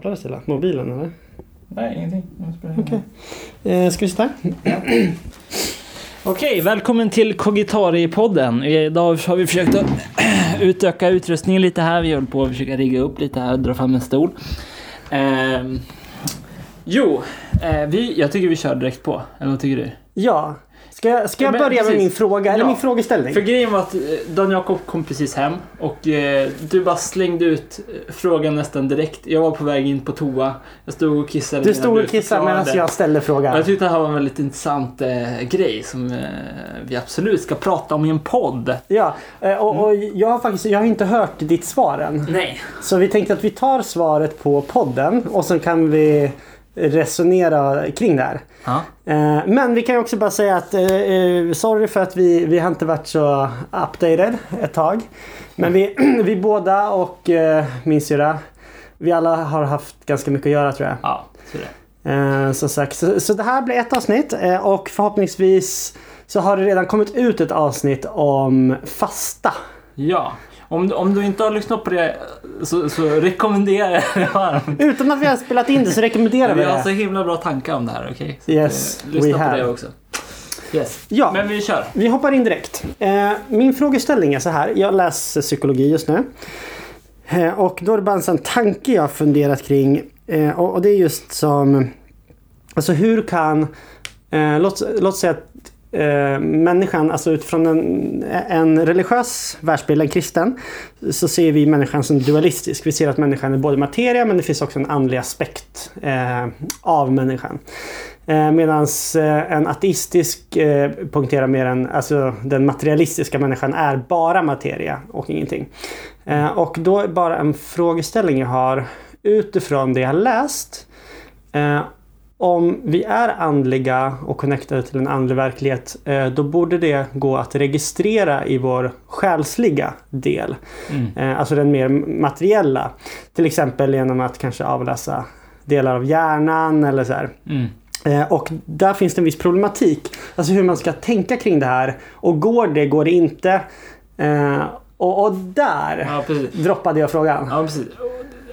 Kopplades till mobilen eller? Nej, ingenting. Okej. Eh, ska vi sitta? Okej, välkommen till Cogitari-podden. Idag har vi försökt att utöka utrustningen lite här. Vi håller på att försöka rigga upp lite här och dra fram en stol. Eh, jo, eh, vi, jag tycker vi kör direkt på. Eller vad tycker du? Ja. Ska jag, ska jag börja med precis. min fråga? Eller Ja. min frågeställning? För grejen var att eh, Dan Jakob kom precis hem och eh, du bara slängde ut eh, frågan nästan direkt. Jag var på väg in på toa. Jag stod och kissade. Du stod och kissade medan jag ställde frågan. Jag tyckte det här var en väldigt intressant eh, grej som eh, vi absolut ska prata om i en podd. Ja, och, och jag har faktiskt jag har inte hört ditt svar än. Nej. Så vi tänkte att vi tar svaret på podden och så kan vi resonera kring det här. Ja. Eh, Men vi kan ju också bara säga att eh, eh, sorry för att vi, vi har inte varit så updated ett tag. Men vi, vi båda och min syrra, vi alla har haft ganska mycket att göra tror jag. Ja, så det. Som sagt, så, så det här blir ett avsnitt och förhoppningsvis så har det redan kommit ut ett avsnitt om fasta. Ja. Om, du- om du inte har lyssnat på det så, så rekommenderar jag det varmt. Utan att vi har spelat in det så rekommenderar vi Vi har så det. himla bra tankar om det här, okej? Så Yes, att, eh, lyssna we på have. det också. Yes. Ja. Men vi kör. Vi hoppar in direkt. Eh, min frågeställning är så här. Jag läser psykologi just nu. Eh, och då är det bara en sån tanke jag har funderat kring. Eh, och, och det är just som... Alltså hur kan... Eh, låt, låt säga att eh, människan, alltså utifrån en, en religiös världsbild, en kristen, så ser vi människan som dualistisk. Vi ser att människan är både materia men det finns också en andlig aspekt eh, av människan. Eh, Medan eh, en ateistisk eh, mer än alltså, den materialistiska människan är bara materia och ingenting. Eh, och då är bara en frågeställning jag har utifrån det jag läst. Eh, om vi är andliga och connectade till en andlig verklighet eh, då borde det gå att registrera i vår själsliga del. Mm. Eh, alltså den mer materiella. Till exempel genom att kanske avläsa delar av hjärnan eller så här. Mm. Eh, Och där finns det en viss problematik. Alltså hur man ska tänka kring det här. Och går det, går det inte? Och, och där Ja, droppade jag frågan. Ja, precis.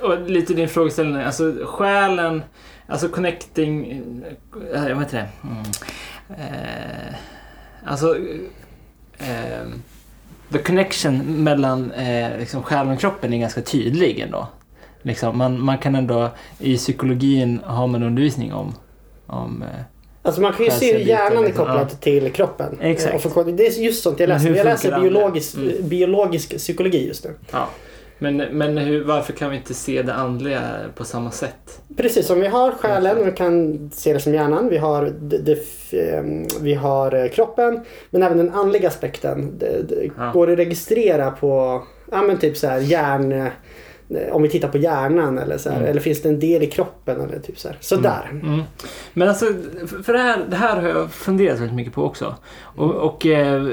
Och, och lite din frågeställning, alltså själen, alltså connecting, äh, vad heter det? Mm. Eh, alltså, eh, the connection mellan eh, liksom själen och kroppen är ganska tydlig ändå. Liksom, man, man kan ändå, i psykologin har man undervisning om, om eh, Alltså man kan ju se hur hjärnan är biten, kopplad ja. till kroppen. Exakt. Och för, det är just sånt jag läser. Jag läser biologisk, Mm. biologisk psykologi just nu. ja. Men, men hur, varför kan vi inte se det andliga på samma sätt? Precis, om vi har själen, vi kan se det som hjärnan. Vi har, det, det, ehm, vi har eh, kroppen. Men även den andliga aspekten. Det, Ja. Går det att registrera på, ja men typ så här hjärn... eh, Om vi tittar på hjärnan eller så här. Mm. Eller finns det en del i kroppen eller typ så här. Sådär. Mm. Men alltså, för- för det här, det här har jag funderat väldigt mycket på också. Och, och eh,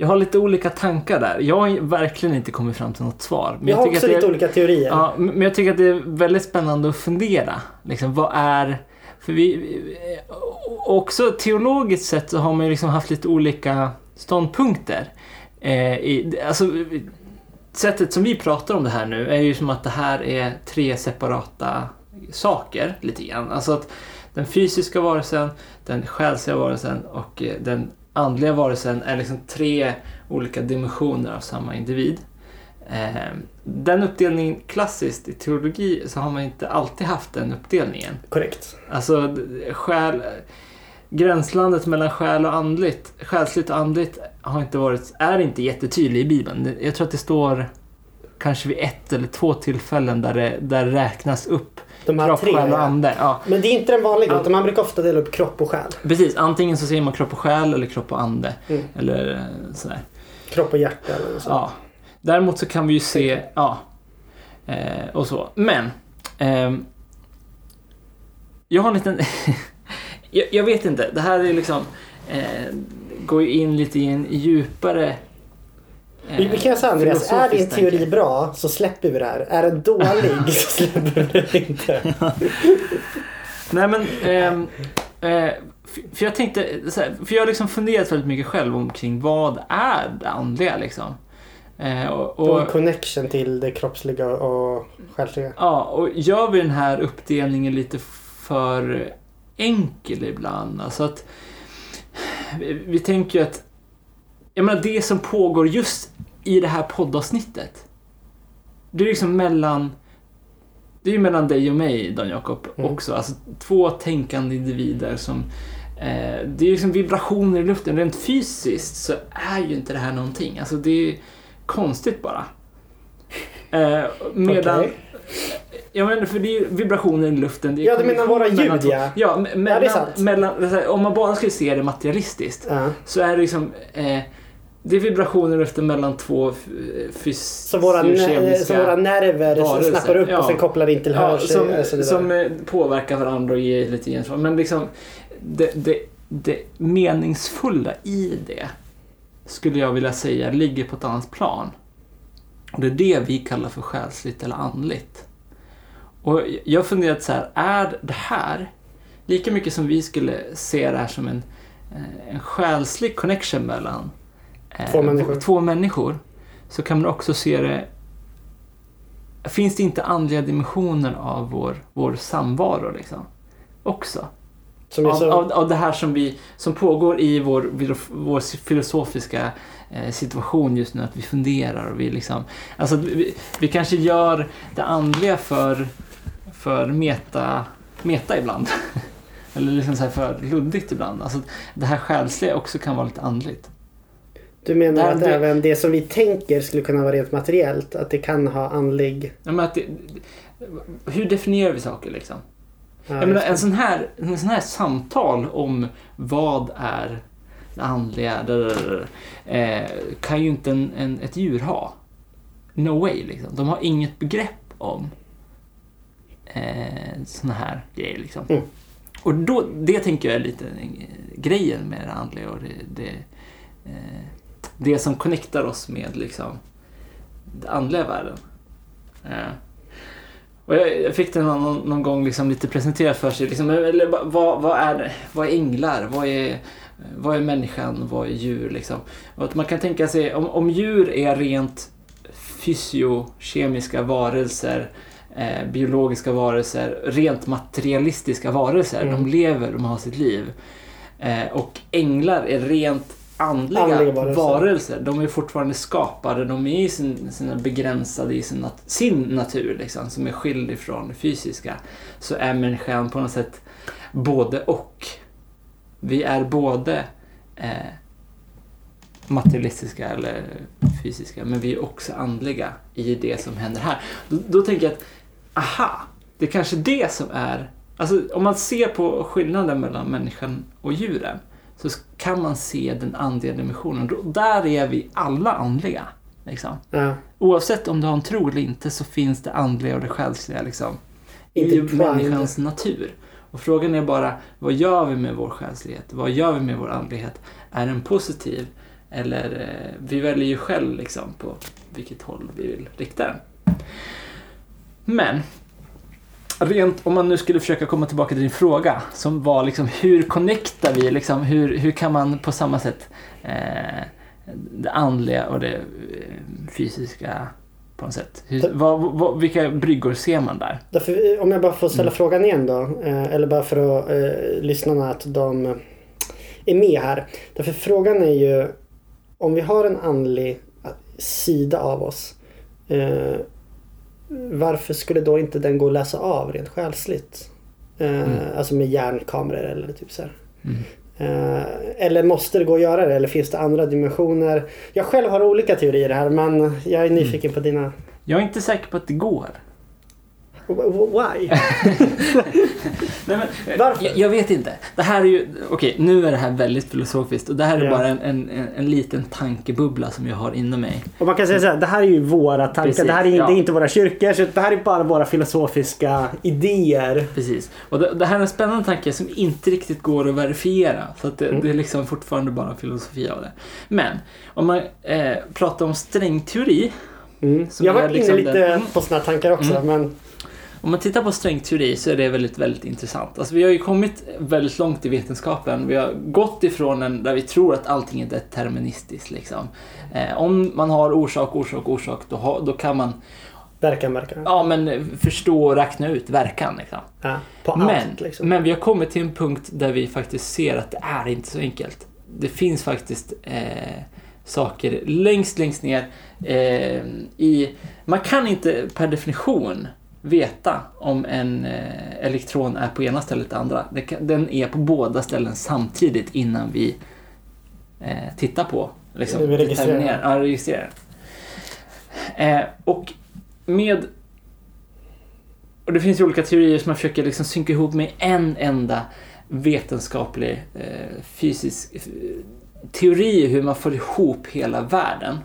jag har lite olika tankar där. Jag har verkligen inte kommit fram till något svar. Men jag har tycker också lite är- olika teorier. Ja, men jag tycker att det är väldigt spännande att fundera. Liksom, vad är... För vi... och Också teologiskt sett så har man ju liksom haft lite olika ståndpunkter. Eh, i, alltså, sättet som vi pratar om det här nu är ju som att det här är tre separata saker lite grann. Alltså att den fysiska varelsen, den själsliga varelsen och eh, den andliga varelsen är liksom tre olika dimensioner av samma individ. Eh, Den uppdelningen klassiskt i teologi så har man inte alltid haft den uppdelningen. Korrekt. Alltså själ, gränslandet mellan själ och andligt, själsligt och andligt har inte varit, är inte jättetydlig i Bibeln. Jag tror att det står kanske vid ett eller två tillfällen där det, där det räknas upp De här kropp, tre. själ och ande. Ja, Men det är inte den vanliga utan man brukar ofta dela upp kropp och själ. precis, antingen så säger man kropp och själ eller kropp och ande. Mm. Eller eh, sådär. Kropp och hjärta eller så. Ja. Däremot så kan vi ju se, ja. Eh, och så. Men. ehm, jag har en liten... jag, jag vet inte. Det här är liksom... Eh, går ju in lite i en djupare... eh, Vi, vi kan säga Andreas, är din teori tanke. bra så släpper vi det här. Är den dålig så släpper vi det inte. Nej men... ehm, eh, f- för jag tänkte, för jag har liksom funderat väldigt mycket själv omkring vad är det andliga liksom? Eh, och, Och och, connection till det kroppsliga och själsliga. ja, och gör vi den här uppdelningen lite för enkel ibland? Alltså att vi, vi tänker ju att jag menar, det som pågår just i det här poddavsnettet. Det är liksom mellan det är ju mellan dig och mig, Dan Jakob, Mm. också. Alltså två tänkande individer som... Eh, det är liksom vibrationer i luften. Rent fysiskt så är ju inte det här någonting. Alltså det är konstigt bara. Eh, medan... Okej. Ja men för det är ju vibrationer i luften. Det är Ja, du menar våra ljud, ja. Ja, me- mellan, det är sant. mellan, om man bara skulle se det materialistiskt Ja. så är det liksom... Eh, det är vibrationer luften mellan två f- fys- Så våra, fysiokemiska- så våra nerver varelser. snappar upp Ja. och sen kopplar in till Ja, som, alltså det som eh, påverkar varandra och ger lite gensvar. Men liksom det, det, det meningsfulla i det skulle jag vilja säga ligger på ett annat plan. Och det är det vi kallar för själsligt eller andligt. Och jag funderat så här, är det här lika mycket som vi skulle se det här som en, eh, en själslig connection mellan eh, Två människor. två människor så kan man också se det Finns det inte andliga dimensioner av vår, vår samvaro liksom? Också? Som Av, så, av, av det här som, vi, som pågår i vår, vår filosofiska eh, situation just nu, att vi funderar och vi liksom... Alltså vi, vi kanske gör det andliga för, för meta, meta ibland. Eller liksom så här för luddigt ibland. Alltså det här själsliga också kan vara lite andligt. Du menar Nej, att det- även det som vi tänker skulle kunna vara rent materiellt? Att det kan ha andlig... Ja, men att det, hur definierar vi saker liksom? Ja, Jag menar, en sån, här, en sån här samtal om vad är det andliga där, där, där, eh, kan ju inte en, en, ett djur ha. No way, liksom. De har inget begrepp om eh, såna här grejer. Liksom. Mm. Och då, det tänker jag är lite grejen med det andliga och det, det, eh, det som connectar oss med liksom, den andliga världen. Eh, och jag, fick det någon, någon, gång liksom lite presenterat för sig. Liksom, eller, va- vad, vad, är, vad är änglar? Vad är, vad är människan? Vad är djur? Liksom? Och att man kan tänka sig, om, om djur är rent fysiokemiska varelser, eh, biologiska varelser, rent materialistiska varelser. Mm. De lever, de har sitt liv. Eh, och änglar är rent andliga, Andliga varelser. varelser. De är fortfarande skapade, de är i sin, sina begränsade i sin, nat- sin natur liksom, som är skild ifrån det fysiska. Så är människan på något sätt både och. Vi är både eh, materialistiska eller fysiska, men vi är också andliga i det som händer här. Då, då tänker jag att, aha, det är kanske det som är, alltså om man ser på skillnaden mellan människan och djuren, så kan man se den andliga dimensionen. Där är vi alla andliga. Liksom. Ja. Oavsett om du har en tro eller inte så finns det andliga och det själsliga liksom, i människans natur. Och frågan är bara, vad gör vi med vår själslighet? Vad gör vi med vår andlighet? Är den positiv? Eller eh, vi väljer ju själv liksom på vilket håll vi vill rikta den. Men, rent om man nu skulle försöka komma tillbaka till din fråga som var liksom hur connectar vi, liksom, hur, hur kan man på samma sätt eh, det andliga och det eh, fysiska på något sätt. Hur, vad, vad, vilka bryggor ser man där? Därför, eh, om jag bara får ställa Mm. frågan igen då. Eh, eller bara för att eh, lyssnarna att de eh, är med här. Därför frågan är ju om vi har en andlig sida av oss. Eh, varför skulle då inte den gå att läsa av rent själsligt? Eh, Mm. Alltså med hjärnkameror eller typ så här. Mm. Eh, eller måste det gå att göra det? Eller finns det andra dimensioner? Jag själv har olika teorier här men jag är nyfiken på dina. Jag är inte säker på att det går. Why? Nej, men, Varför? Jag, jag vet inte. Det här är ju, okej, nu är det här väldigt filosofiskt och det här är Ja. bara en, en, en, en liten tankebubbla som jag har inom mig. Och man kan säga så här, det här är ju våra tankar. Precis, det här är, ja. det är inte våra kyrkor. Så det här är bara våra filosofiska idéer. Precis. Och det, det här är en spännande tanke som inte riktigt går att verifiera. Så att det, Mm. det är liksom fortfarande bara filosofi av det. Men om man eh, pratar om strängteori Mm. Jag har varit liksom inne lite den- Mm. på här tankar också. Mm. Men om man tittar på strängteori så är det väldigt, väldigt intressant. Alltså vi har ju kommit väldigt långt i vetenskapen. Vi har gått ifrån en där vi tror att allting är deterministiskt. Liksom. Eh, om man har orsak, orsak, orsak, då, har, då kan man Verkan, verkan. ja, men förstå och räkna ut verkan. Liksom. Ja, på allt Men, liksom. men vi har kommit till en punkt där vi faktiskt ser att det är inte så enkelt. Det finns faktiskt eh, saker längst, längst ner eh, i... Man kan inte per definition veta om en eh, elektron är på ena stället eller andra. Den är på båda ställen samtidigt innan vi eh, tittar på. Liksom, Vi registrerar. Ja, registrerar. Eh, och med... Och det finns ju olika teorier som man försöker liksom synka ihop med en enda vetenskaplig fysisk teori hur man får ihop hela världen.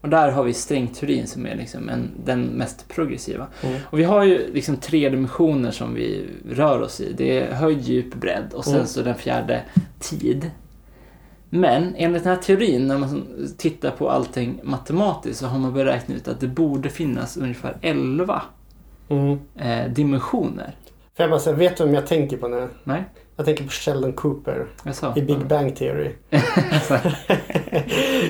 Och där har vi strängteorin som är liksom en, den mest progressiva. Mm. Och vi har ju liksom tre dimensioner som vi rör oss i. Det är höjd, djup, bredd och sen Mm. så den fjärde tid. Men enligt den här teorin, när man tittar på allting matematiskt så har man beräknat ut att det borde finnas ungefär 11 Mm. eh, dimensioner. Får jag bara säga, vet du vem jag tänker på nu? Nej, Jag tänker på Sheldon Cooper jag sa. i Big Bang Theory.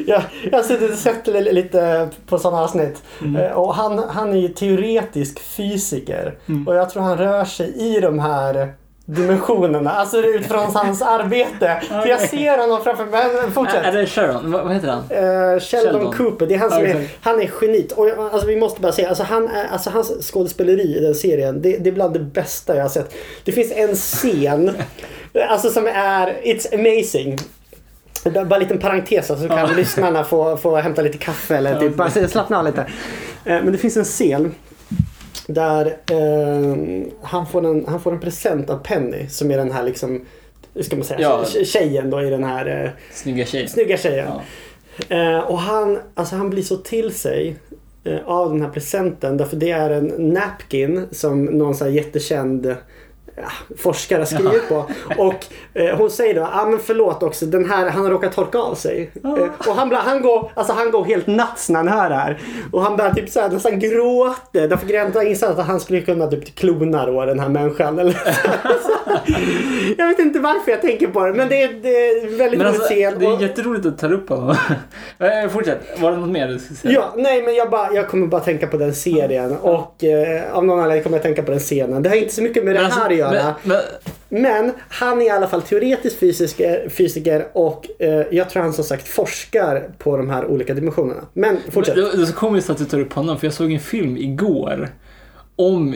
jag, jag har suttit och sett li- lite på sådana avsnitt. Mm. Eh, Och han, han är ju teoretisk fysiker. Mm. Och jag tror han rör sig i de här dimensionerna. Alltså utifrån hans arbete. För jag ser honom framför mig. Men Är fortsätt. det Sharon? Vad, heter han? Eh, Sheldon, Sheldon. Cooper, det är han som Ja, är, han är geniet. Och alltså, vi måste bara säga, alltså, han är, alltså, hans skådespeleri i den serien, det, det är bland det bästa jag har sett. Det finns en scen, alltså som är, it's amazing. Bara en liten parentes så kan lyssnarna få, få hämta lite kaffe eller typ, bara slappna av lite. Eh, Men det finns en scen där eh, han, får en, han får en present av Penny som är den här liksom, hur ska man säga, Ja. tje- tjejen då i den här eh, Snygga tjej. snygga tjejen. Ja. Eh, och han, alltså han blir så till sig eh, av den här presenten. Därför det är en napkin som någon så jättekänd ja, forskare har skrivit på. Och eh, hon säger då, ah, men förlåt också, den här, han har råkat torka av sig. Ja. Eh, och han, han, går, alltså han går helt nuts när han hör det här. Och han börjar typ så här, nästan gråta. Därför Grant insett att han skulle kunna typ klona då den här människan. Eller jag vet inte varför jag tänker på det, men det är, det är väldigt Men alltså, scen. det är Och- jätteroligt att ta upp honom. Eh, Fortsätt. Var det något mer du skulle säga? Ja, nej men jag, bara, jag kommer bara tänka på den serien och eh, av någon anledning kommer jag tänka på den scenen. Det har inte så mycket med det Men här alltså, att göra. Men, men, Men han är i alla fall teoretisk fysiker, fysiker och eh, jag tror han som sagt forskar på de här olika dimensionerna. Men fortsätt. Det det är så komiskt att du tar upp honom, för jag såg en film igår om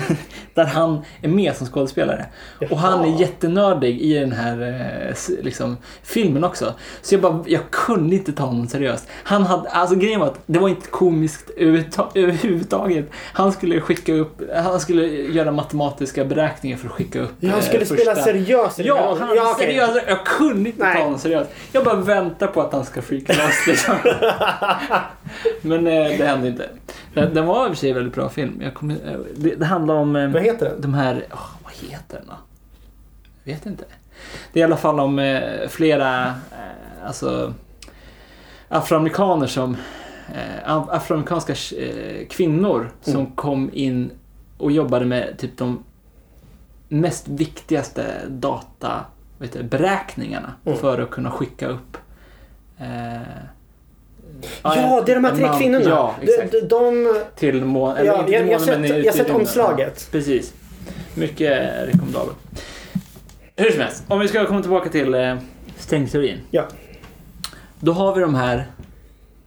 där han är med som skådespelare. Och han är Jaha. jättenördig i den här eh, liksom, filmen också. Så jag bara, jag kunde inte ta honom seriöst. Han hade, alltså grejen var att det var inte komiskt överhuvudta- överhuvudtaget. Han skulle skicka upp, han skulle göra matematiska beräkningar för att skicka upp Ja, han eh, skulle spela första- här Ja, han ja, okej. seriöst. Jag kunde inte Nej. ta honom seriöst. Jag bara väntar på att han ska freaka loss liksom. Men eh, det hände inte. Den, den var i och för sig en väldigt bra film. Jag kommer, eh, det, det handlar om eh, Vad heter den? de här... åh, vad heter den då? Jag vet inte. Det är i alla fall om eh, flera eh, alltså, afroamerikaner som... Eh, af- afroamerikanska eh, kvinnor som Mm. kom in och jobbade med typ de mest viktigaste data vet du, beräkningarna Mm. för att kunna skicka upp eh, Ja, det är de här tre man- kvinnorna. Ja, exakt. de, de, de, Till månen. eller ja, inte jag, till jag, månen, men sett, ut jag i sett omslaget. Ja, precis. Mycket rekommendabelt. Hur som helst, om vi ska komma tillbaka till eh, strängteorin. Ja. Då har vi de här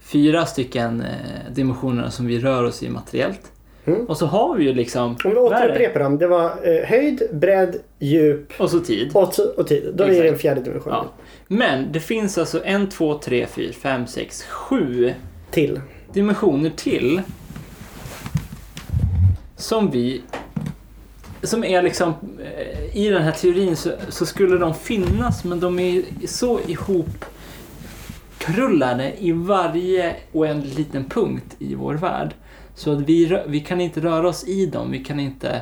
fyra stycken eh, dimensionerna som vi rör oss i materiellt. Mm. Och så har vi ju liksom... Om vi återupprepar dem. Det var eh, höjd, bredd, djup Och så tid. och, och tid. Då är det Exakt. den fjärde dimensionen. Ja. Men det finns alltså en, två, tre, fyra, fem, sex, sju Till. dimensioner till. Som vi... Som är liksom... eh, I den här teorin så, så skulle de finnas men de är så ihop krullade i varje oändlig liten punkt i vår värld. Så att vi, vi kan inte röra oss i dem, vi kan inte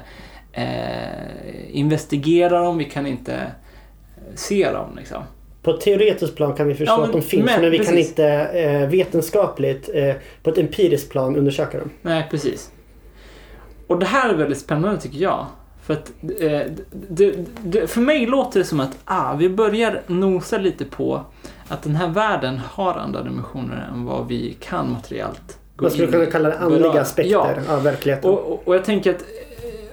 eh, investigera dem, vi kan inte eh, se dem liksom. På ett teoretiskt plan kan vi förstå Ja, men- att de finns men, men vi kan precis. inte eh, vetenskapligt eh, på ett empiriskt plan undersöka dem. Nej, precis. och det här är väldigt spännande tycker jag. För att eh, det, det, för mig låter det som att ah, vi börjar nosa lite på att den här världen har andra dimensioner än vad vi kan materiellt Man skulle kunna kalla det andliga aspekter Ja. av verkligheten. Och, och, och jag tänker att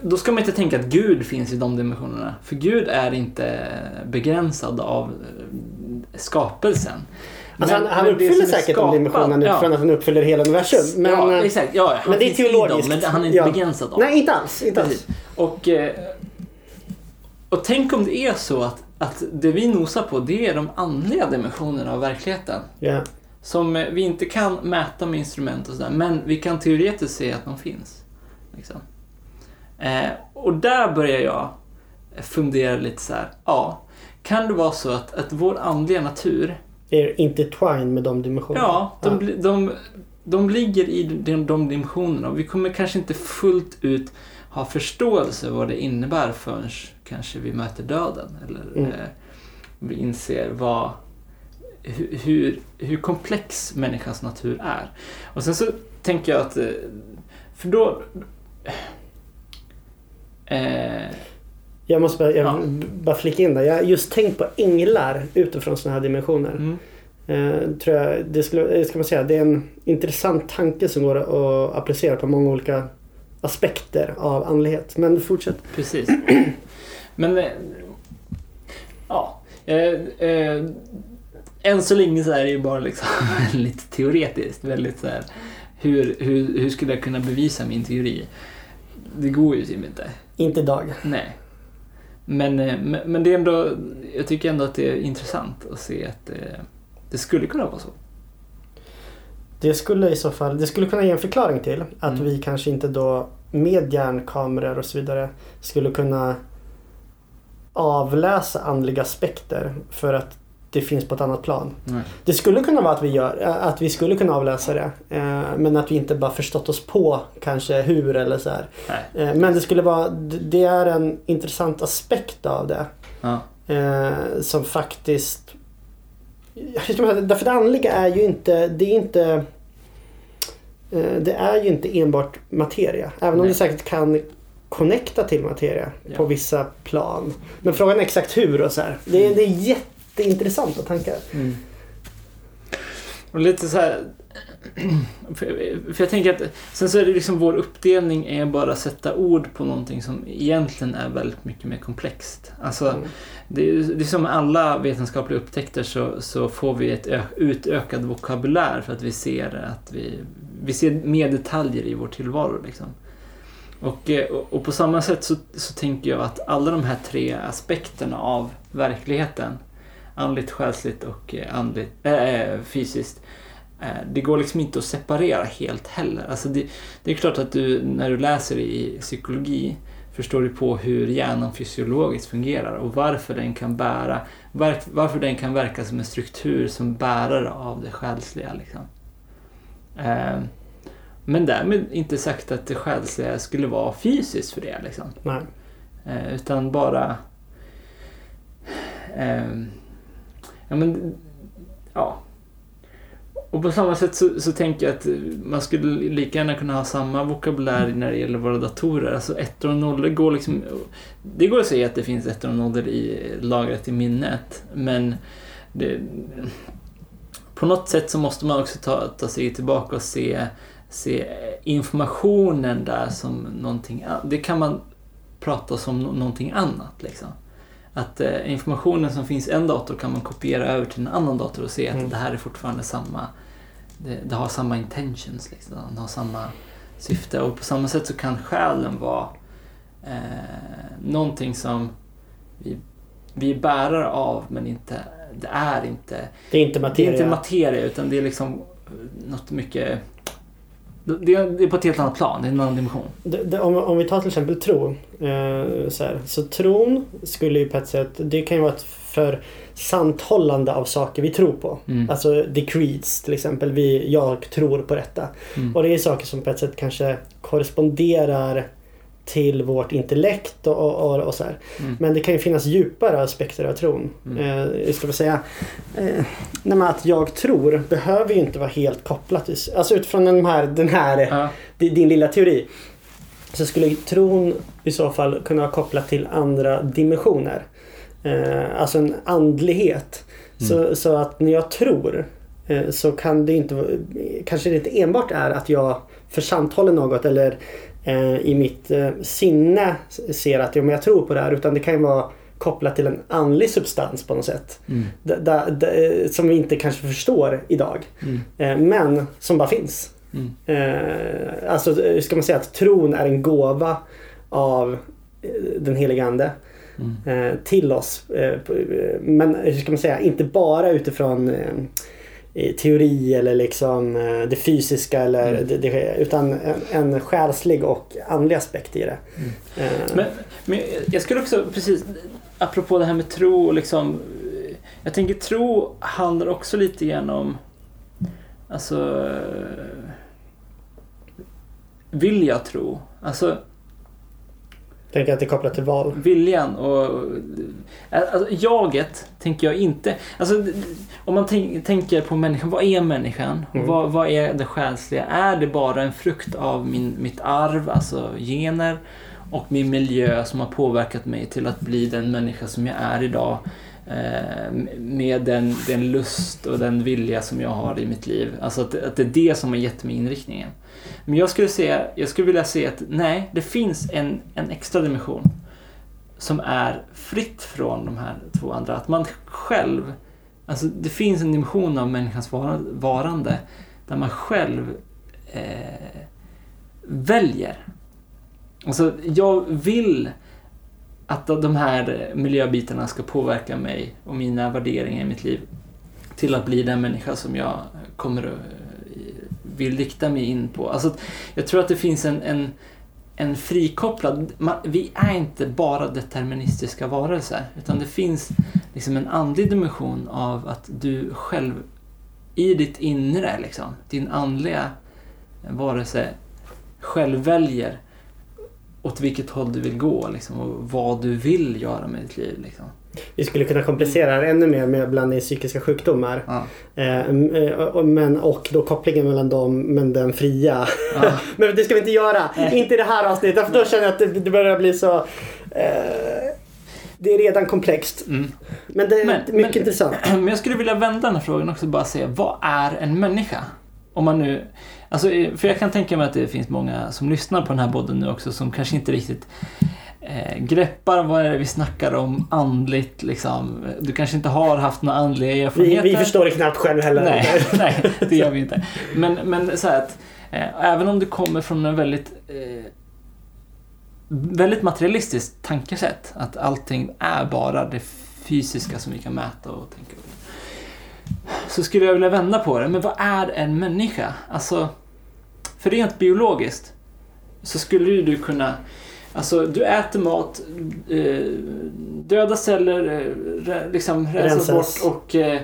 då ska man inte tänka att Gud finns i de dimensionerna. För Gud är inte begränsad av eh, skapelsen. alltså han, Men- han men det uppfyller säkert de skapat- dimensionerna ja. utifrån att han uppfyller hela universum. Men, ja, eh, exakt. Ja, han men det är teologiskt. Dem, men han är inte Ja. begränsad av nej, inte alls. Inte alls. Och, eh, och tänk om det är så att, att det vi nosar på det är de andliga dimensionerna av verkligheten. Ja. Som vi inte kan mäta med instrument och sådär, men vi kan teoretiskt se att de finns. Liksom. Eh, och där börjar jag fundera lite så här. ja, kan det vara så att, att vår andliga natur, Är intertwined med de dimensionerna. ja, de, bli- de, de ligger i de, de dimensionerna och vi kommer kanske inte fullt ut ha förståelse vad det innebär förrän kanske vi möter döden. Eller Mm. eh, vi inser vad, hur, hur, hur komplex människans natur är. Och sen så tänker jag att, eh, för då... Eh, Jag måste bara, jag Ja. bara flika in där. Jag har just tänkt på änglar utifrån sådana här dimensioner. mm, Eh, tror jag, det, skulle, det ska man säga, det är en intressant tanke som går att applicera på många olika aspekter av andlighet. Men fortsätt. precis. Men, eh, ja. Eh, eh, än så länge så är det ju bara liksom lite teoretiskt. Väldigt så här, hur, hur, hur skulle jag kunna bevisa min teori? Det går ju typ inte. Inte idag. Nej. Men, eh, men, men det är ändå, jag tycker ändå att det är intressant att se att eh, det skulle kunna vara så. Det skulle i så fall, det skulle kunna ge en förklaring till att Mm. vi kanske inte då med hjärnkameror och så vidare skulle kunna avläsa andliga aspekter för att det finns på ett annat plan. Nej. Det skulle kunna vara att vi, gör, att vi skulle kunna avläsa det. eh, Men att vi inte bara förstått oss på kanske hur eller så. Eh, Men det skulle vara, det är en intressant aspekt av det. Ja. Eh, som faktiskt... Därför det andliga är ju inte... Det är inte... Det är ju inte enbart materia. Även om Nej. det säkert kan connecta till materia Ja. på vissa plan. Men frågan är exakt hur och så här. Det, är, det är jätteintressanta tankar. Mm. Och lite så här... För, jag tänker att sen så är det liksom vår uppdelning är bara att sätta ord på någonting som egentligen är väldigt mycket mer komplext. Alltså, Mm. det, är, det är som alla vetenskapliga upptäckter så, så får vi ett ö, utökad vokabulär för att vi ser att vi, vi ser mer detaljer i vår tillvaro. Liksom. Och, eh, och, och på samma sätt så, så tänker jag att alla de här tre aspekterna av verkligheten andligt, själsligt och eh, andligt, äh, fysiskt. Eh, det går liksom inte att separera helt heller. Alltså det, det är klart att du när du läser i psykologi förstår du på hur hjärnan fysiologiskt fungerar och varför den kan bära, var, varför den kan verka som en struktur som bärare av det själsliga. Liksom. Eh, men därmed inte sagt att det själsliga skulle vara fysiskt för det. Liksom. Nej. Eh, utan bara... ehm, ja, men... Ja. Och på samma sätt så, så tänker jag att man skulle lika gärna kunna ha samma vokabulär när det gäller våra datorer. Alltså ettor och nollor går liksom... Det går att säga att det finns ettor och nollor i, lagrat i minnet. Men det, på något sätt så måste man också ta, ta sig tillbaka och se, se informationen där som någonting annat. Det kan man prata som någonting annat. Liksom. Att eh, informationen som finns i en dator kan man kopiera över till en annan dator och se att Mm. det här är fortfarande samma, det, det har samma intentions, liksom. det har samma syfte. Och på samma sätt så kan själen vara eh, någonting som vi, vi är bärare av men inte, det är inte Det är inte det är materia. inte materia utan det är liksom något mycket... Det är, på ett helt annat plan, det är en annan dimension. Det, det, om, om vi tar till exempel tro. Eh, så, här, så tron skulle ju på ett sätt, det kan ju vara ett för santhållande av saker vi tror på. Mm. Alltså the creeds till exempel. Vi, jag tror på detta. Mm. Och det är saker som på ett sätt kanske korresponderar till vårt intellekt och, och, och, och så här. Mm. Men det kan ju finnas djupare aspekter av tron. Mm. Eh, jag ska väl säga, eh, att jag tror behöver ju inte vara helt kopplat till, alltså utifrån den här, den här Ja, di- din lilla teori. så skulle tron i så fall kunna vara kopplat till andra dimensioner. Eh, alltså en andlighet. Så, så att när jag tror eh, så kan det inte vara- kanske det inte enbart är att jag församthåller något eller i mitt eh, sinne ser att ja, men jag tror på det här utan det kan ju vara kopplat till en andlig substans på något sätt. Mm. Da, da, eh, som vi inte kanske förstår idag. Mm. Eh, men som bara finns. Mm. Eh, alltså eh, ska man säga att tron är en gåva av eh, den heliga Ande Mm. eh, till oss. Eh, eh, men hur ska man säga, inte bara utifrån eh, eh, teori eller liksom eh, det fysiska eller Mm. det, det, utan en, en själslig och andlig aspekt i det. Eh, Men, men jag skulle också, precis, apropå det här med tro och liksom. Jag tänker tro handlar också lite grann om, alltså, vill jag tro? Alltså tänker att det är kopplat till val. viljan och alltså, jaget tänker jag inte. Alltså, om man tänk, tänker på människan, vad är människan? Mm. Vad, vad är det själsliga? Är det bara en frukt av min, mitt arv, alltså gener och min miljö som har påverkat mig till att bli den människa som jag är idag? Eh, med den, den lust och den vilja som jag har i mitt liv. Alltså att, att det är det som har gett mig inriktningen. Men jag skulle, säga, jag skulle vilja säga att nej, det finns en, en extra dimension som är fritt från de här två andra. Att man själv, alltså det finns en dimension av människans varande där man själv eh, väljer. Alltså jag vill att de här miljöbitarna ska påverka mig och mina värderingar i mitt liv till att bli den människa som jag kommer att vill rikta mig in på. Alltså, jag tror att det finns en, en, en frikopplad... Man, vi är inte bara deterministiska varelser. Utan det finns liksom en andlig dimension av att du själv i ditt inre, liksom, din andliga varelse, själv väljer åt vilket håll du vill gå liksom, och vad du vill göra med ditt liv. Liksom. Vi skulle kunna komplicera det ännu mer med in psykiska sjukdomar. Ja. Eh, eh, men, och då kopplingen mellan dem men den fria. Ja. men det ska vi inte göra. Nej. Inte i det här avsnittet för då känner jag att det, börjar bli så... Eh, det är redan komplext. Mm. Men det är Men- mycket men- intressant. Men jag skulle vilja vända den här frågan också och bara säga, vad är en människa? Om man nu, alltså, för jag kan tänka mig att det finns många som lyssnar på den här podden nu också som kanske inte riktigt greppar vad är det vi snackar om andligt liksom. Du kanske inte har haft några andliga Vi, erfarenheter. vi förstår det knappt själv heller. Nej, nej, det gör vi inte. Men, men så här att eh, även om du kommer från en väldigt eh, väldigt materialistiskt tankesätt. Att allting är bara det fysiska som vi kan mäta och tänka. Så skulle jag vilja vända på det. Men vad är en människa? Alltså, för rent biologiskt så skulle du kunna Alltså du äter mat, eh, döda celler eh, liksom rensas bort och, eh,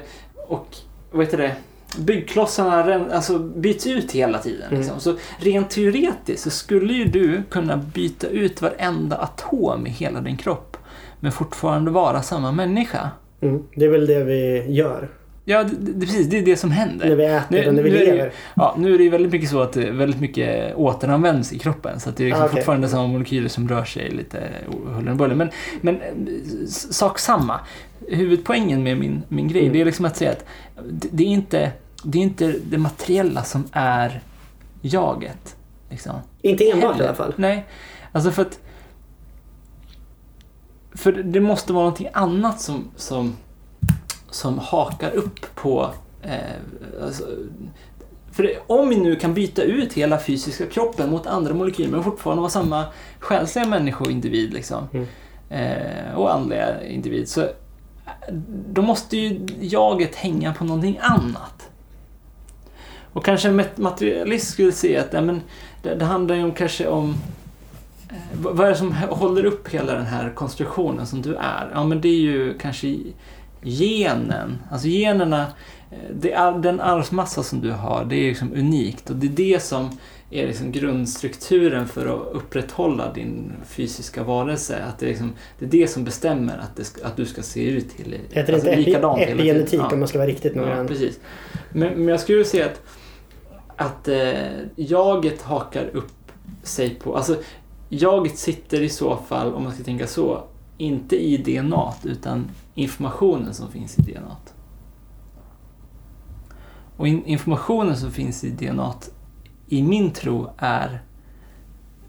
och vad heter det? byggklossarna alltså, byts ut hela tiden. Mm. Liksom. Så rent teoretiskt så skulle ju du kunna byta ut varenda atom i hela din kropp men fortfarande vara samma människa. Mm, det är väl det vi gör. Ja, det, det, precis. Det är det som händer. När vi äter Nu- och när vi nu är det ju- lever. Ja, nu är det ju väldigt mycket så att det väldigt mycket återanvänds i kroppen. Så att det är liksom Ah, okej. fortfarande samma molekyler som rör sig lite huller om buller. Men, men eh, sak samma. Huvudpoängen med min, min grej, Mm. det är liksom att säga att det, det, är inte, det är inte det materiella som är jaget. Liksom. Inte enbart i Heller. alla fall. Nej, alltså för att... För det måste vara någonting annat som, som, som hakar upp på... Eh, alltså, för om vi nu kan byta ut hela fysiska kroppen mot andra molekyler men fortfarande vara samma själsliga människoindivid liksom, Mm. eh, och andliga individ så då måste ju jaget hänga på någonting annat. Och kanske en mat- materialist skulle säga att ja, men det, det handlar ju om kanske om eh, vad vad är det som håller upp hela den här konstruktionen som du är? Ja, men det är ju kanske genen. Alltså generna, eh, det är, den arvsmassa som du har, det är liksom unikt och det är det som är liksom grundstrukturen för att upprätthålla din fysiska varelse. Att det, är liksom, det är det som bestämmer att, det att du ska se ut till Det heter inte epi, likadant tiden. epigenetik Ja. om man ska vara riktigt Ja, noggrann. precis. Men, men jag skulle säga att, att eh, jaget hakar upp sig på... Alltså, jaget sitter i så fall, om man ska tänka så, inte i DNA utan informationen som finns i DNA. Och in, informationen som finns i DNA i min tro är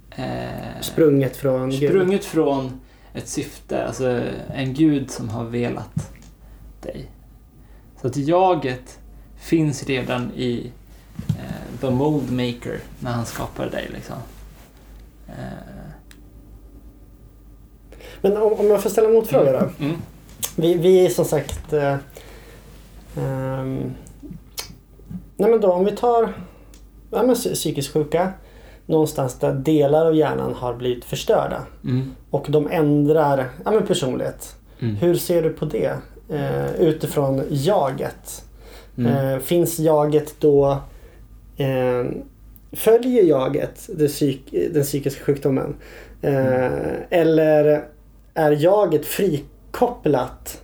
eh, Sprunget från Gud. sprunget från ett syfte, alltså en gud som har velat dig. Så att jaget finns redan i eh, the mold maker när han skapade dig. Liksom. Eh, Men om, om jag får ställa en motfråga då. mm, Vi, vi är som sagt... Eh, ehm, nej men då om vi tar ja, men, psy- psykiskt sjuka. Någonstans där delar av hjärnan har blivit förstörda. mm, Och de ändrar ja, men personlighet. mm, Hur ser du på det? Eh, utifrån jaget. mm. Eh, finns jaget då... Eh, följer jaget det psyk, den psykiska sjukdomen? Eh, Eller är jaget frikopplat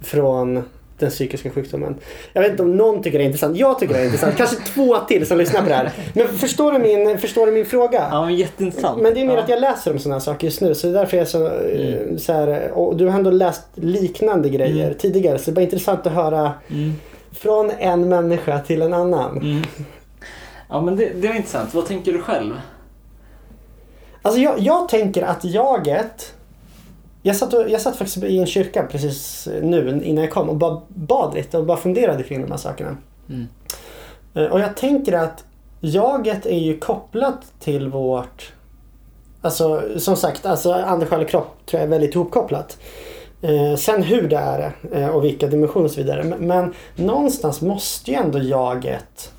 från den psykiska sjukdomen? Jag vet inte om någon tycker det är intressant. Jag tycker det är intressant. Kanske två till som lyssnar på det här. Men förstår du min, förstår du min fråga? Ja, men jätteintressant. Men det är mer ja. att jag läser om sådana här saker just nu. Så det är därför jag är så, eh, så här, Och du har ändå läst liknande grejer Mm. tidigare. Så det är bara intressant att höra Mm, från en människa till en annan. mm. Ja, men det, det var intressant. Vad tänker du själv? Alltså jag, jag tänker att jaget... Jag satt, och, jag satt faktiskt i en kyrka precis nu innan jag kom och bara bad lite och bara funderade kring de här sakerna. Mm. Eh, Och jag tänker att jaget är ju kopplat till vårt... Alltså som sagt, alltså ande, själ och kropp tror jag är väldigt ihopkopplat. Eh, sen hur det är eh, och vilka dimensioner och så vidare. Men, men någonstans måste ju ändå jaget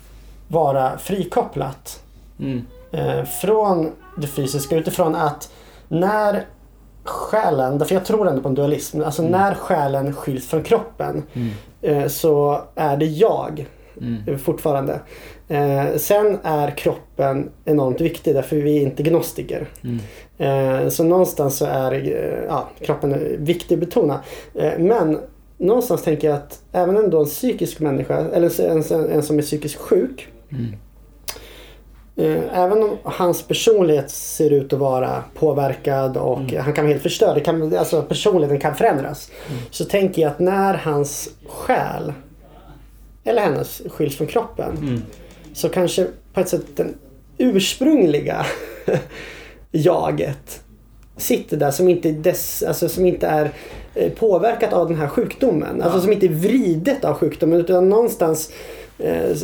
vara frikopplat. Mm. eh, från det fysiska utifrån att när själen, därför jag tror ändå på en dualism, alltså Mm. när själen skiljs från kroppen Mm. eh, så är det jag Mm. eh, fortfarande. Eh, sen är kroppen enormt viktig därför vi är inte gnostiker. Mm. Så någonstans så är ja, kroppen viktig att betona. Men någonstans tänker jag att även ändå en psykisk människa, eller en, en, en som är psykiskt sjuk Mm. Även om hans personlighet ser ut att vara påverkad och Mm. han kan vara helt förstörd. Det kan, alltså personligheten kan förändras. Mm. Så tänker jag att när hans själ eller hennes skiljs från kroppen Mm. så kanske på ett sätt den ursprungliga jaget sitter där som inte, dess, alltså, som inte är eh, påverkat av den här sjukdomen. Alltså Ja. som inte är vridet av sjukdomen utan någonstans eh,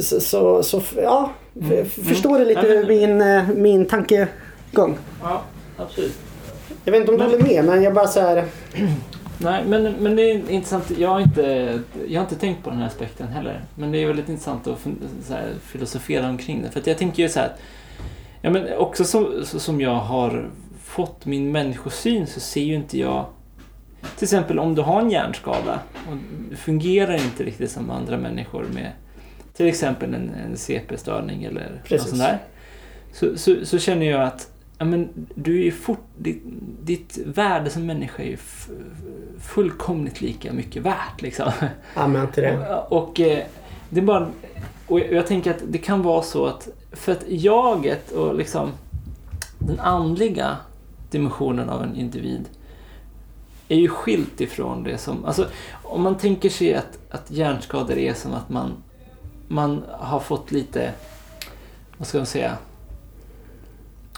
så, så, så ja, Mm. f- förstår du lite men- min, eh, min tankegång? Ja, absolut. Jag vet inte om du Men- håller med men jag bara så här. Nej, men, men det är intressant. Jag har, inte, jag har inte tänkt på den här aspekten heller. Men det är väldigt intressant att här, filosofera omkring det. För att jag tänker ju så här. Ja, men också så, så, som jag har fått min människosyn så ser ju inte jag... Till exempel om du har en hjärnskada och fungerar inte riktigt som andra människor med till exempel en, en CP-störning eller något Precis. sånt där. Så, så, så känner jag att ja, men du är fort, ditt, ditt värde som människa är ju fullkomligt lika mycket värt. Liksom. Amen till det. Och, och eh, det är bara... Och jag, jag tänker att det kan vara så att för att jaget och liksom den andliga dimensionen av en individ är ju skilt ifrån det som... Alltså om man tänker sig att, att hjärnskador är som att man, man har fått lite, vad ska man säga,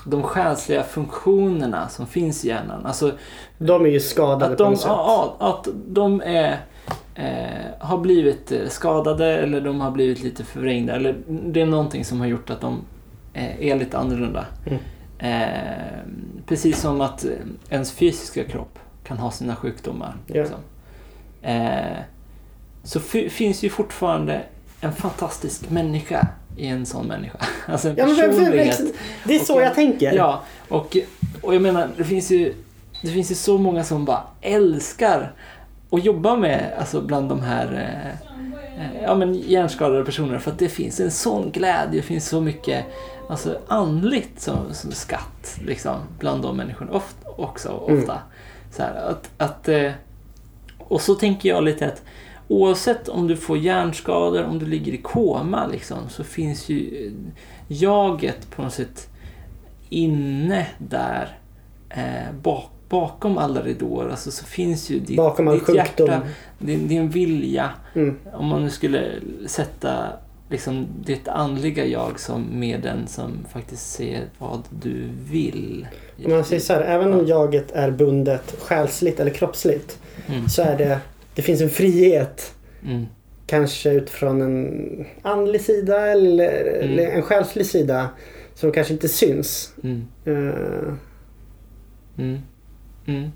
de själsliga funktionerna som finns i hjärnan. Alltså De är ju skadade att på de, något sätt. ja, att de är, eh, har blivit eh, skadade eller de har blivit lite förvrängda. Eller det är någonting som har gjort att de eh, är lite annorlunda. Mm. Eh, precis som att eh, ens fysiska kropp kan ha sina sjukdomar. Ja. Liksom. Eh, så fi- finns ju fortfarande en fantastisk människa i en sån människa. Alltså en Ja, men, personlighet. vem- det är så Och- jag tänker. Ja, och, och jag menar, det finns ju det finns ju så många som bara älskar att jobba med alltså bland de här eh, eh, ja, men hjärnskadade personerna för att det finns en sån glädje, det finns så mycket alltså, andligt som, som skatt liksom, bland de människorna ofta, också. Mm. Ofta. Så här, att, att, eh, och så tänker jag lite att oavsett om du får hjärnskador, om du ligger i koma liksom, så finns ju eh, jaget på något sätt inne där eh, bak, bakom alla ridåer alltså, så finns ju ditt, Bakom all ditt sjukdom. hjärta, din, din vilja. Mm. Om man nu skulle sätta liksom, ditt andliga jag som med den som faktiskt ser vad du vill. Om man säger så här, även om jaget är bundet själsligt eller kroppsligt Mm. så är det, det finns en frihet Mm. kanske utifrån en andlig sida eller, eller en själslig sida som kanske inte syns. Mm. Mm. Mm.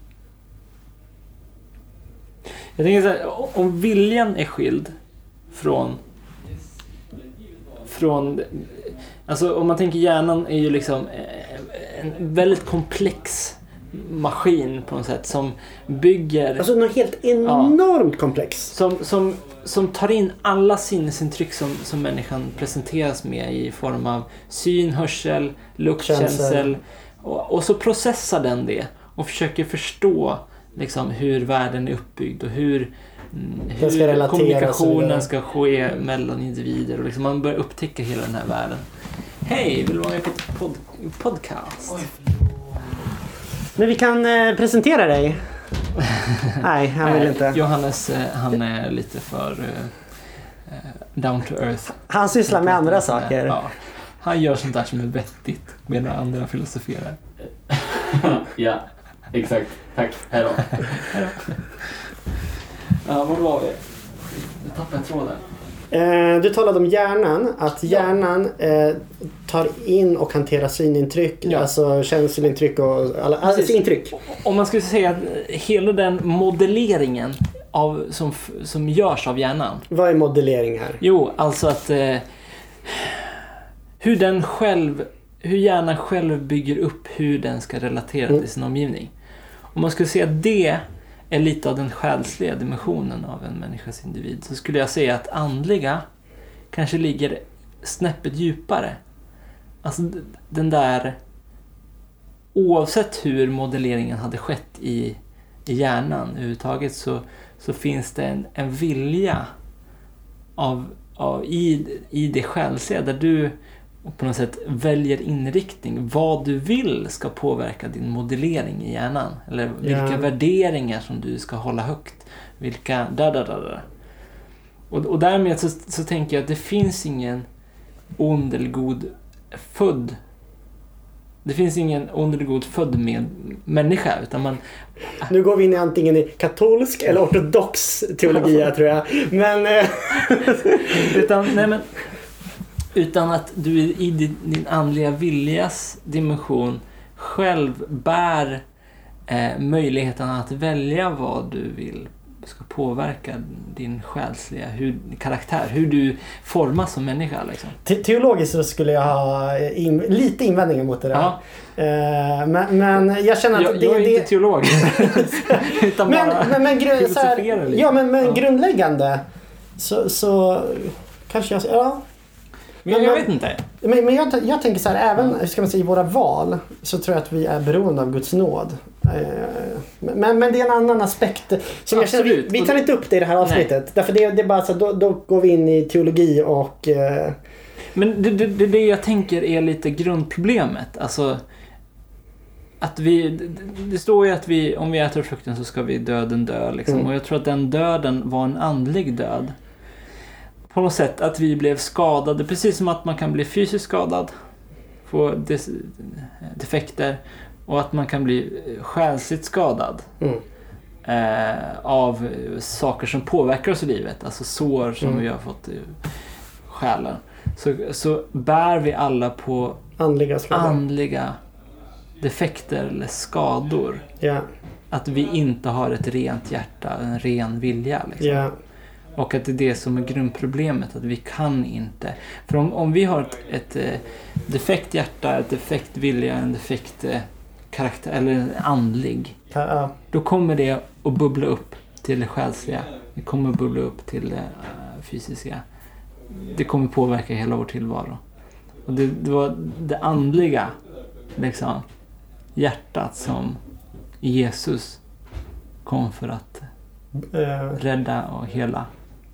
Jag tänker så här, om viljan är skild från... Från... Alltså om man tänker hjärnan är ju liksom en väldigt komplex maskin på något sätt som bygger... alltså något helt enormt komplex. Som, som, som tar in alla sinnesintryck som, som människan presenteras med i form av syn, hörsel, luktkänsel. Känsel. Och, och så processar den det och försöker förstå liksom, hur världen är uppbyggd och hur, mm, ska hur vidare. kommunikationen ska ske mellan individer. Och liksom, man börjar upptäcka hela den här världen. Hej, vill du vara med på pod podcast? Men vi kan eh, presentera dig. Nej, han vill inte. Johannes, eh, han är lite för eh, down to earth. Han sysslar med andra saker. Ja. Han gör sånt där som är vettigt medan andra filosoferar. ja, exakt. Tack. Hej då. Ja, var var vi? Jag tappade tråden. Eh, du talade om hjärnan. Att hjärnan eh, tar in och hanterar synintryck. Ja. Alltså känslointryck och alla, alltså Precis. intryck. Om man skulle säga att hela den modelleringen av, som, som görs av hjärnan. Vad är modellering här? Jo, alltså att eh, hur den själv, hur hjärnan själv bygger upp hur den ska relatera Mm. till sin omgivning. Om man skulle säga att det är lite av den själsliga dimensionen av en människas individ så skulle jag säga att andliga kanske ligger snäppet djupare. Alltså den där oavsett hur modelleringen hade skett i, i hjärnan överhuvudtaget så, så finns det en, en vilja av, av, i, i det själsliga där du på något sätt väljer inriktning. Vad du vill ska påverka din modellering i hjärnan. Eller vilka Ja. värderingar som du ska hålla högt. Vilka... Da, da, da, da. Och, och därmed så, så tänker jag att det finns ingen ond eller god född det finns ingen ond eller god född med människa utan man, Nu går vi in i antingen i katolsk eller ortodox teologi tror jag. Men eh, Utan, nej men, utan att du i din, din andliga viljas dimension själv bär eh, möjligheten att välja vad du vill ska påverka din själsliga hur, karaktär, hur du formas som människa. Liksom. te teologiskt så skulle jag ha in, lite invändningar mot det där. Ja. Eh, men, men jag känner att Jag, det, jag är det, inte teolog. utan Men, bara men, men, grund, så här, lite. ja, men, men Ja. grundläggande så, så kanske jag... Ja, Men jag vet inte. men, men jag, jag tänker så här, även hur ska man säga, i våra val så tror jag att vi är beroende av Guds nåd. Eh, Men, men det är en annan aspekt. Som jag känner, vi, vi tar inte upp det i det här avsnittet. Därför det, det är bara så då, då går vi in i teologi och... Eh, Men det, det, det, jag tänker är lite grundproblemet. Alltså att vi, det, det står ju att vi, om vi äter frukten så ska vi döden dö. Liksom. Mm. Och jag tror att den döden var en andlig död. På något sätt att vi blev skadade, precis som att man kan bli fysiskt skadad, få defekter och att man kan bli själsligt skadad mm, eh, av saker som påverkar oss i livet, alltså sår som Mm. vi har fått i själen. Så, så bär vi alla på andliga andliga defekter eller skador. Ja, Att vi inte har ett rent hjärta, en ren vilja. Liksom. ja, Och att det är det som är grundproblemet, att vi kan inte. För om, om vi har ett, ett eh, defekt hjärta, ett defekt vilja, en defekt eh, karaktär, eller en andlig, ja, då kommer det att bubbla upp till det själsliga. Det kommer att bubbla upp till det eh, fysiska. Det kommer påverka hela vår tillvaro. Och det, det var det andliga, liksom, hjärtat som Jesus kom för att rädda och hela.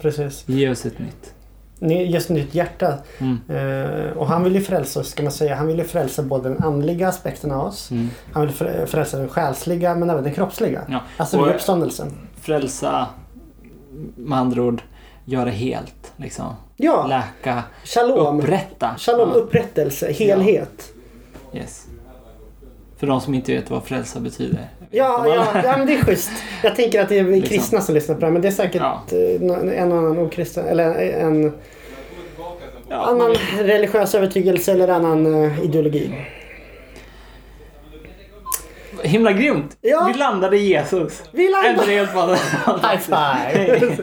Precis. Ge oss ett nytt. ni- just nytt hjärta. Mm. Eh, och han vill ju frälsa oss, ska man säga. Han vill ju frälsa både den andliga aspekten av oss. Mm. Han vill frä- frälsa den själsliga men även den kroppsliga. Ja. Alltså Och- vid uppståndelsen. Frälsa, med andra ord, göra helt. Liksom. Ja, Läka, shalom. upprätta. Shalom, Ja. upprättelse, helhet. Yes. För de som inte vet vad frälsa betyder. Ja, ja, ja, men det är schysst. Jag tänker att det är Liksom. kristna som lyssnar på det här, men det är säkert Ja. eh, en och annan okristen, eller en Ja, annan religiös övertygelse eller annan eh, ideologi. Himla grymt! Ja. Vi landade i Jesus. Vi landar! Ändå helt bara... High five!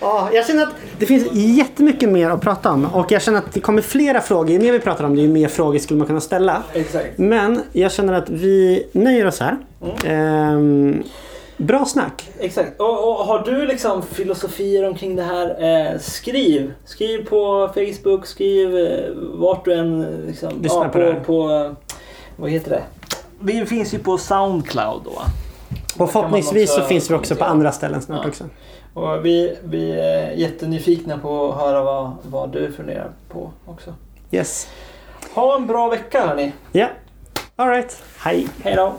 ja, jag känner att det finns jättemycket mer att prata om och jag känner att det kommer flera frågor. Ju mer vi pratar om det, ju mer frågor skulle man kunna ställa. Exakt. Men jag känner att vi nöjer oss här. Ehm, bra snack. Exakt. Och, och har du liksom filosofier omkring det här, eh, skriv. Skriv på Facebook, skriv eh, vart du än eh, liksom, Lyssna ja, på det här. på, på, eh, vad heter det? Vi finns ju på Soundcloud då. Och förhoppningsvis så finns vi också på andra ställen snart Ja. också. Och vi, vi är jättenyfikna på att höra vad, vad du funderar på också. Yes. Ha en bra vecka hörni. Ja. Alright. Hej. Hej då!